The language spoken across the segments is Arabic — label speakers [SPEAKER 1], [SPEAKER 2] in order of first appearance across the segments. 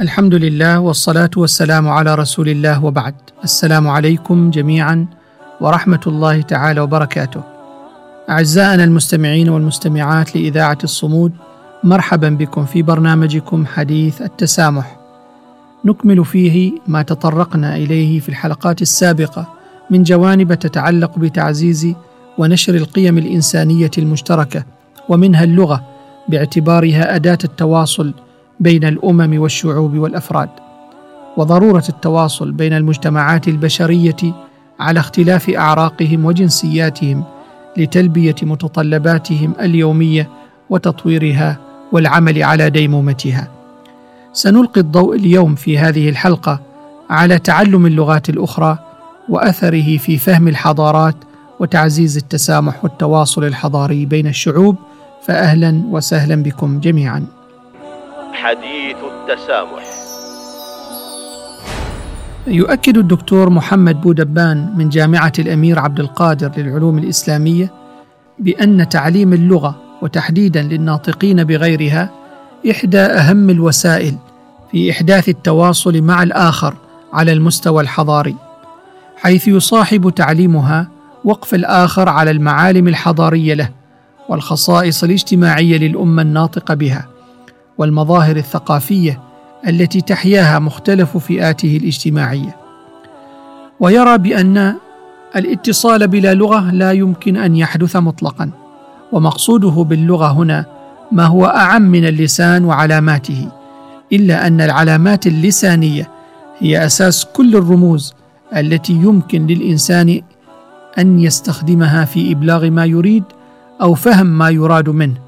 [SPEAKER 1] الحمد لله والصلاة والسلام على رسول الله وبعد. السلام عليكم جميعا ورحمة الله تعالى وبركاته. أعزائنا المستمعين والمستمعات لإذاعة الصمود مرحبا بكم في برنامجكم حديث التسامح. نكمل فيه ما تطرقنا إليه في الحلقات السابقة من جوانب تتعلق بتعزيز ونشر القيم الإنسانية المشتركة ومنها اللغة باعتبارها أداة التواصل بين الأمم والشعوب والأفراد وضرورة التواصل بين المجتمعات البشرية على اختلاف أعراقهم وجنسياتهم لتلبية متطلباتهم اليومية وتطويرها والعمل على ديمومتها. سنلقي الضوء اليوم في هذه الحلقة على تعلم اللغات الأخرى وأثره في فهم الحضارات وتعزيز التسامح والتواصل الحضاري بين الشعوب. فاهلا وسهلا بكم جميعا.
[SPEAKER 2] حديث التسامح.
[SPEAKER 1] يؤكد الدكتور محمد بودبان من جامعة الأمير عبد القادر للعلوم الإسلامية بأن تعليم اللغة وتحديدا للناطقين بغيرها إحدى أهم الوسائل في إحداث التواصل مع الآخر على المستوى الحضاري حيث يصاحب تعليمها وقف الآخر على المعالم الحضارية له والخصائص الاجتماعية للأمة الناطقة بها. والمظاهر الثقافية التي تحياها مختلف فئاته الاجتماعية. ويرى بأن الاتصال بلا لغة لا يمكن أن يحدث مطلقا ومقصوده باللغة هنا ما هو أعم من اللسان وعلاماته إلا أن العلامات اللسانية هي أساس كل الرموز التي يمكن للإنسان أن يستخدمها في إبلاغ ما يريد أو فهم ما يراد منه.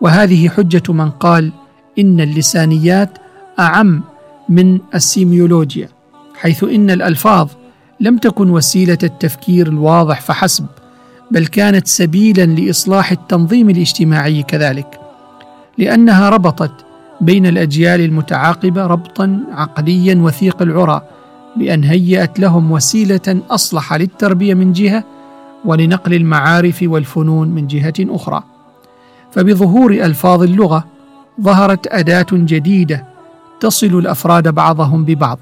[SPEAKER 1] وهذه حجة من قال إن اللسانيات أعم من السيميولوجيا حيث إن الألفاظ لم تكن وسيلة التفكير الواضح فحسب بل كانت سبيلا لإصلاح التنظيم الاجتماعي كذلك لأنها ربطت بين الأجيال المتعاقبة ربطا عقليا وثيق العرى بأن هيات لهم وسيلة أصلح للتربية من جهة ولنقل المعارف والفنون من جهة أخرى. فبظهور ألفاظ اللغة ظهرت أداة جديدة تصل الأفراد بعضهم ببعض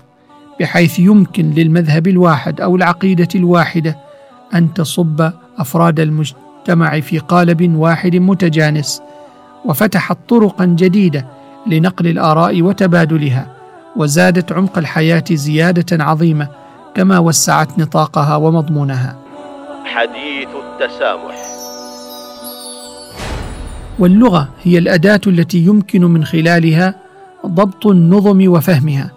[SPEAKER 1] بحيث يمكن للمذهب الواحد أو العقيدة الواحدة أن تصب أفراد المجتمع في قالب واحد متجانس وفتحت طرقا جديدة لنقل الآراء وتبادلها وزادت عمق الحياة زيادة عظيمة كما وسعت نطاقها ومضمونها.
[SPEAKER 2] حديث التسامح.
[SPEAKER 1] واللغة هي الأداة التي يمكن من خلالها ضبط النظم وفهمها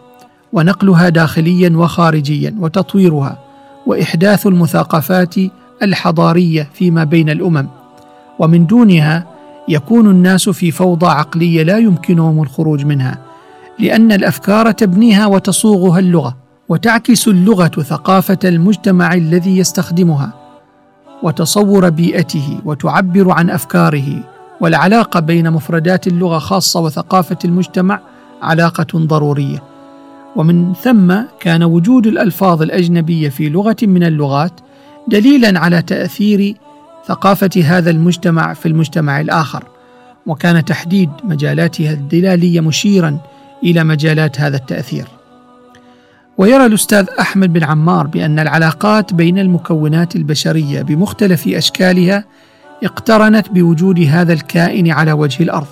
[SPEAKER 1] ونقلها داخليا وخارجيا وتطويرها وإحداث المثاقفات الحضارية فيما بين الأمم. ومن دونها يكون الناس في فوضى عقلية لا يمكنهم الخروج منها لأن الأفكار تبنيها وتصوغها اللغة وتعكس اللغة ثقافة المجتمع الذي يستخدمها وتصور بيئته وتعبر عن أفكاره والعلاقة بين مفردات اللغة خاصة وثقافة المجتمع علاقة ضرورية. ومن ثم كان وجود الألفاظ الأجنبية في لغة من اللغات دليلا على تأثير ثقافة هذا المجتمع في المجتمع الآخر وكان تحديد مجالاتها الدلالية مشيرا إلى مجالات هذا التأثير. ويرى الأستاذ أحمد بن عمار بأن العلاقات بين المكونات البشرية بمختلف أشكالها اقترنت بوجود هذا الكائن على وجه الأرض.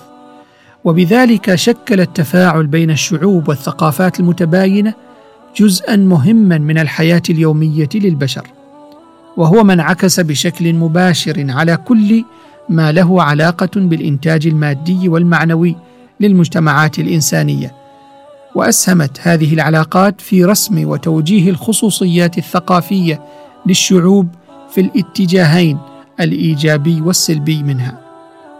[SPEAKER 1] وبذلك شكل التفاعل بين الشعوب والثقافات المتباينة جزءا مهما من الحياة اليومية للبشر. وهو ما انعكس بشكل مباشر على كل ما له علاقة بالإنتاج المادي والمعنوي للمجتمعات الإنسانية. وأسهمت هذه العلاقات في رسم وتوجيه الخصوصيات الثقافية للشعوب في الاتجاهين الإيجابي والسلبي منها.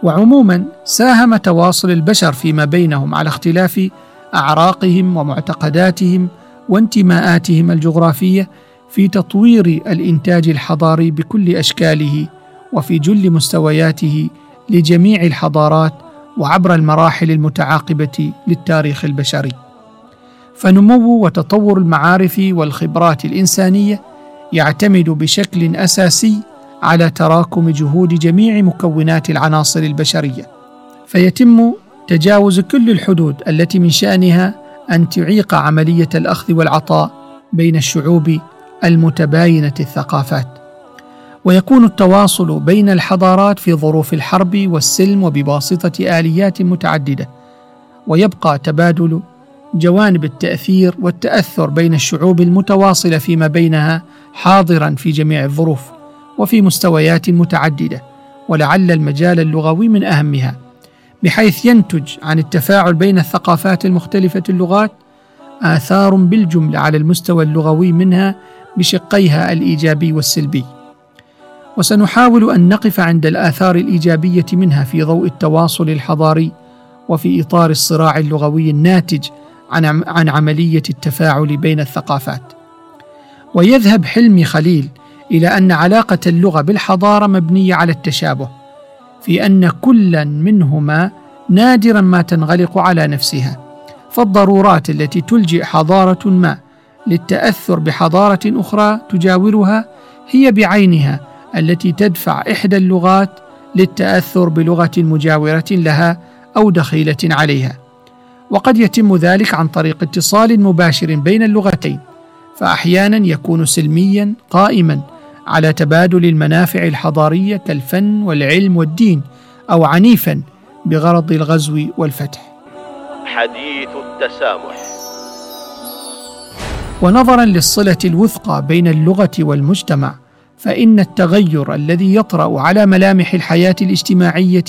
[SPEAKER 1] وعموما ساهم تواصل البشر فيما بينهم على اختلاف أعراقهم ومعتقداتهم وانتماءاتهم الجغرافية في تطوير الإنتاج الحضاري بكل أشكاله وفي جل مستوياته لجميع الحضارات وعبر المراحل المتعاقبة للتاريخ البشري. فنمو وتطور المعارف والخبرات الإنسانية يعتمد بشكل أساسي على تراكم جهود جميع مكونات العناصر البشرية. فيتم تجاوز كل الحدود التي من شأنها أن تعيق عملية الأخذ والعطاء بين الشعوب المتباينة الثقافات. ويكون التواصل بين الحضارات في ظروف الحرب والسلم وبواسطة آليات متعددة. ويبقى تبادل جوانب التأثير والتأثر بين الشعوب المتواصلة فيما بينها حاضرا في جميع الظروف. وفي مستويات متعددة ولعل المجال اللغوي من أهمها بحيث ينتج عن التفاعل بين الثقافات المختلفة اللغات آثار بالجملة على المستوى اللغوي منها بشقيها الإيجابي والسلبي. وسنحاول أن نقف عند الآثار الإيجابية منها في ضوء التواصل الحضاري وفي إطار الصراع اللغوي الناتج عن عن عملية التفاعل بين الثقافات. ويذهب حلمي خليل إلى أن علاقة اللغة بالحضارة مبنية على التشابه في أن كلا منهما نادرا ما تنغلق على نفسها. فالضرورات التي تلجئ حضارة ما للتأثر بحضارة أخرى تجاورها هي بعينها التي تدفع إحدى اللغات للتأثر بلغة مجاورة لها أو دخيلة عليها. وقد يتم ذلك عن طريق اتصال مباشر بين اللغتين فاحيانا يكون سلميا قائما على تبادل المنافع الحضارية كالفن والعلم والدين أو عنيفا بغرض الغزو والفتح.
[SPEAKER 2] حديث التسامح.
[SPEAKER 1] ونظرا للصلة الوثقى بين اللغة والمجتمع فإن التغير الذي يطرأ على ملامح الحياة الاجتماعية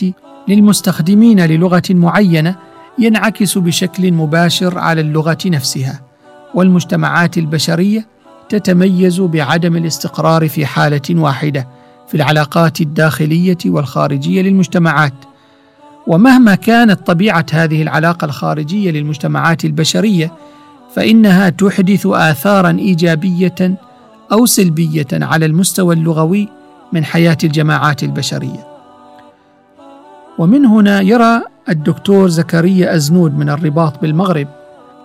[SPEAKER 1] للمستخدمين للغة معينة ينعكس بشكل مباشر على اللغة نفسها والمجتمعات البشرية تتميز بعدم الاستقرار في حالة واحدة في العلاقات الداخلية والخارجية للمجتمعات. ومهما كانت طبيعة هذه العلاقة الخارجية للمجتمعات البشرية فإنها تحدث اثارا إيجابية أو سلبية على المستوى اللغوي من حياة الجماعات البشرية. ومن هنا يرى الدكتور زكريا أزنود من الرباط بالمغرب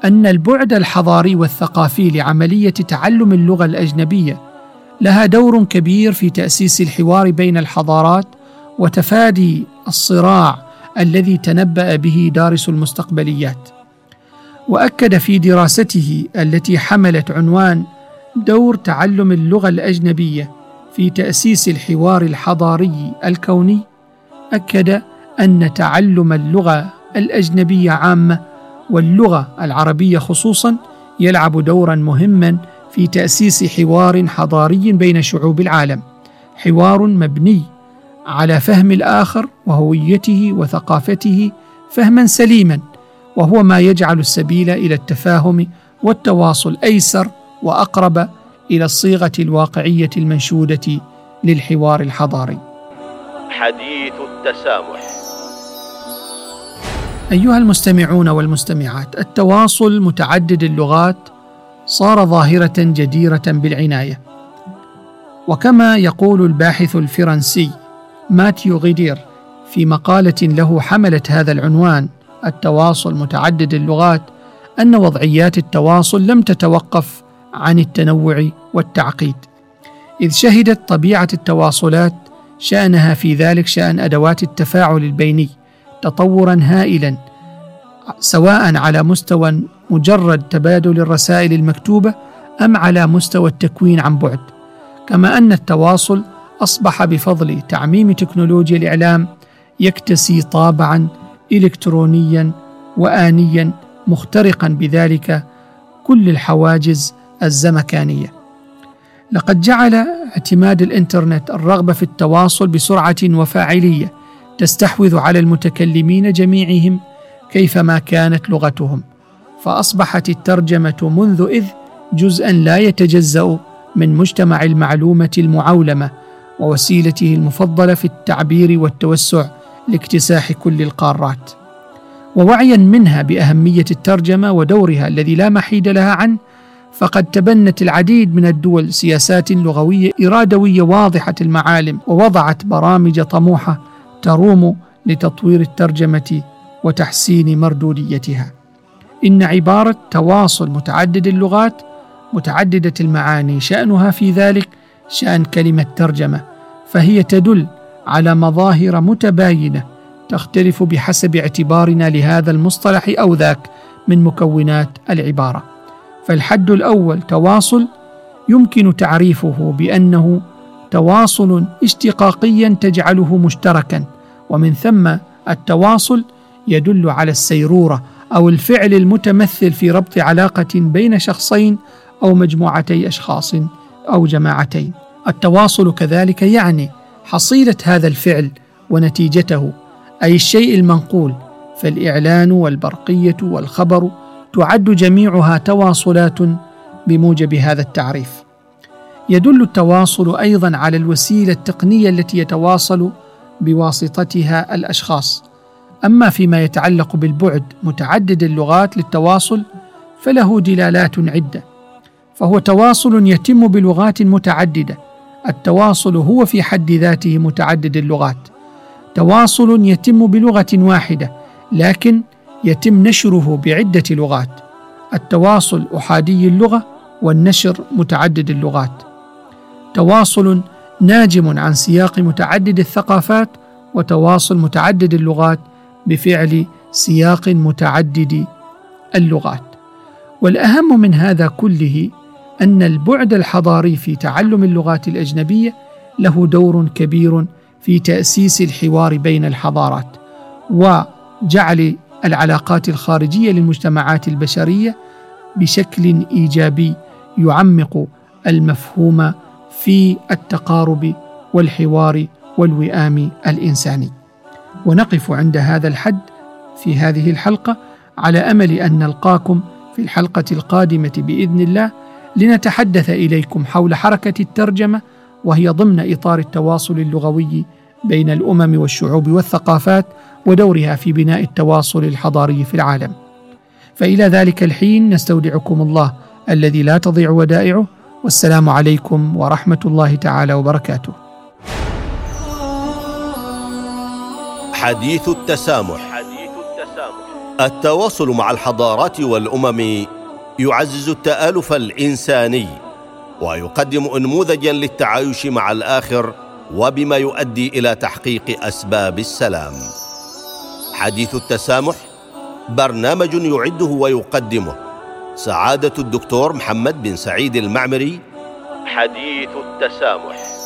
[SPEAKER 1] أن البعد الحضاري والثقافي لعملية تعلم اللغة الأجنبية لها دور كبير في تأسيس الحوار بين الحضارات وتفادي الصراع الذي تنبأ به دارس المستقبليات. وأكد في دراسته التي حملت عنوان دور تعلم اللغة الأجنبية في تأسيس الحوار الحضاري الكوني أكد أن تعلم اللغة الأجنبية عامة واللغة العربية خصوصا يلعب دورا مهما في تأسيس حوار حضاري بين شعوب العالم. حوار مبني على فهم الآخر وهويته وثقافته فهما سليما وهو ما يجعل السبيل إلى التفاهم والتواصل أيسر وأقرب إلى الصيغة الواقعية المنشودة للحوار الحضاري.
[SPEAKER 2] حديث التسامح.
[SPEAKER 1] أيها المستمعون والمستمعات التواصل متعدد اللغات صار ظاهرة جديرة بالعناية. وكما يقول الباحث الفرنسي ماتيو غيدير في مقالة له حملت هذا العنوان التواصل متعدد اللغات أن وضعيات التواصل لم تتوقف عن التنوع والتعقيد. إذ شهدت طبيعة التواصلات شأنها في ذلك شأن أدوات التفاعل البيني تطورا هائلا سواء على مستوى مجرد تبادل الرسائل المكتوبة أم على مستوى التكوين عن بعد. كما أن التواصل أصبح بفضل تعميم تكنولوجيا الإعلام يكتسي طابعا الكترونيا وانيا مخترقا بذلك كل الحواجز الزمكانية. لقد جعل اعتماد الإنترنت الرغبة في التواصل بسرعة وفاعلية تستحوذ على المتكلمين جميعهم كيفما كانت لغتهم فأصبحت الترجمة منذ إذ جزءا لا يتجزأ من مجتمع المعلومة المعولمة ووسيلته المفضلة في التعبير والتوسع لاكتساح كل القارات. ووعيا منها بأهمية الترجمة ودورها الذي لا محيد لها عنه فقد تبنت العديد من الدول سياسات لغوية إرادوية واضحة المعالم ووضعت برامج طموحة تروم لتطوير الترجمة وتحسين مردوديتها. إن عبارة تواصل متعدد اللغات متعددة المعاني شأنها في ذلك شأن كلمة ترجمة فهي تدل على مظاهر متباينة تختلف بحسب اعتبارنا لهذا المصطلح أو ذاك من مكونات العبارة. فالحد الأول تواصل يمكن تعريفه بأنه تواصل اشتقاقيا تجعله مشتركا ومن ثم التواصل يدل على السيرورة أو الفعل المتمثل في ربط علاقة بين شخصين أو مجموعتي أشخاص أو جماعتين. التواصل كذلك يعني حصيلة هذا الفعل ونتيجته أي الشيء المنقول فالإعلان والبرقية والخبر تعد جميعها تواصلات بموجب هذا التعريف. يدل التواصل أيضا على الوسيلة التقنية التي يتواصل بواسطتها الأشخاص. أما فيما يتعلق بالبعد متعدد اللغات للتواصل فله دلالات عدة. فهو تواصل يتم بلغات متعددة. التواصل هو في حد ذاته متعدد اللغات. تواصل يتم بلغة واحدة لكن يتم نشره بعدة لغات. التواصل أحادي اللغة والنشر متعدد اللغات. تواصل ناجم عن سياق متعدد الثقافات وتواصل متعدد اللغات بفعل سياق متعدد اللغات. والأهم من هذا كله أن البعد الحضاري في تعلم اللغات الأجنبية له دور كبير في تأسيس الحوار بين الحضارات وجعل العلاقات الخارجية للمجتمعات البشرية بشكل إيجابي يعمق المفهوم في التقارب والحوار والوئام الإنساني. ونقف عند هذا الحد في هذه الحلقة على أمل أن نلقاكم في الحلقة القادمة بإذن الله لنتحدث إليكم حول حركة الترجمة وهي ضمن إطار التواصل اللغوي بين الأمم والشعوب والثقافات ودورها في بناء التواصل الحضاري في العالم. فإلى ذلك الحين نستودعكم الله الذي لا تضيع ودائعه والسلام عليكم ورحمة الله تعالى وبركاته.
[SPEAKER 2] حديث التسامح. حديث التسامح التواصل مع الحضارات والأمم يعزز التآلف الإنساني ويقدم انموذجا للتعايش مع الآخر وبما يؤدي إلى تحقيق أسباب السلام. حديث التسامح برنامج يعده ويقدمه سعادة الدكتور محمد بن سعيد المعمري.
[SPEAKER 3] حديث التسامح.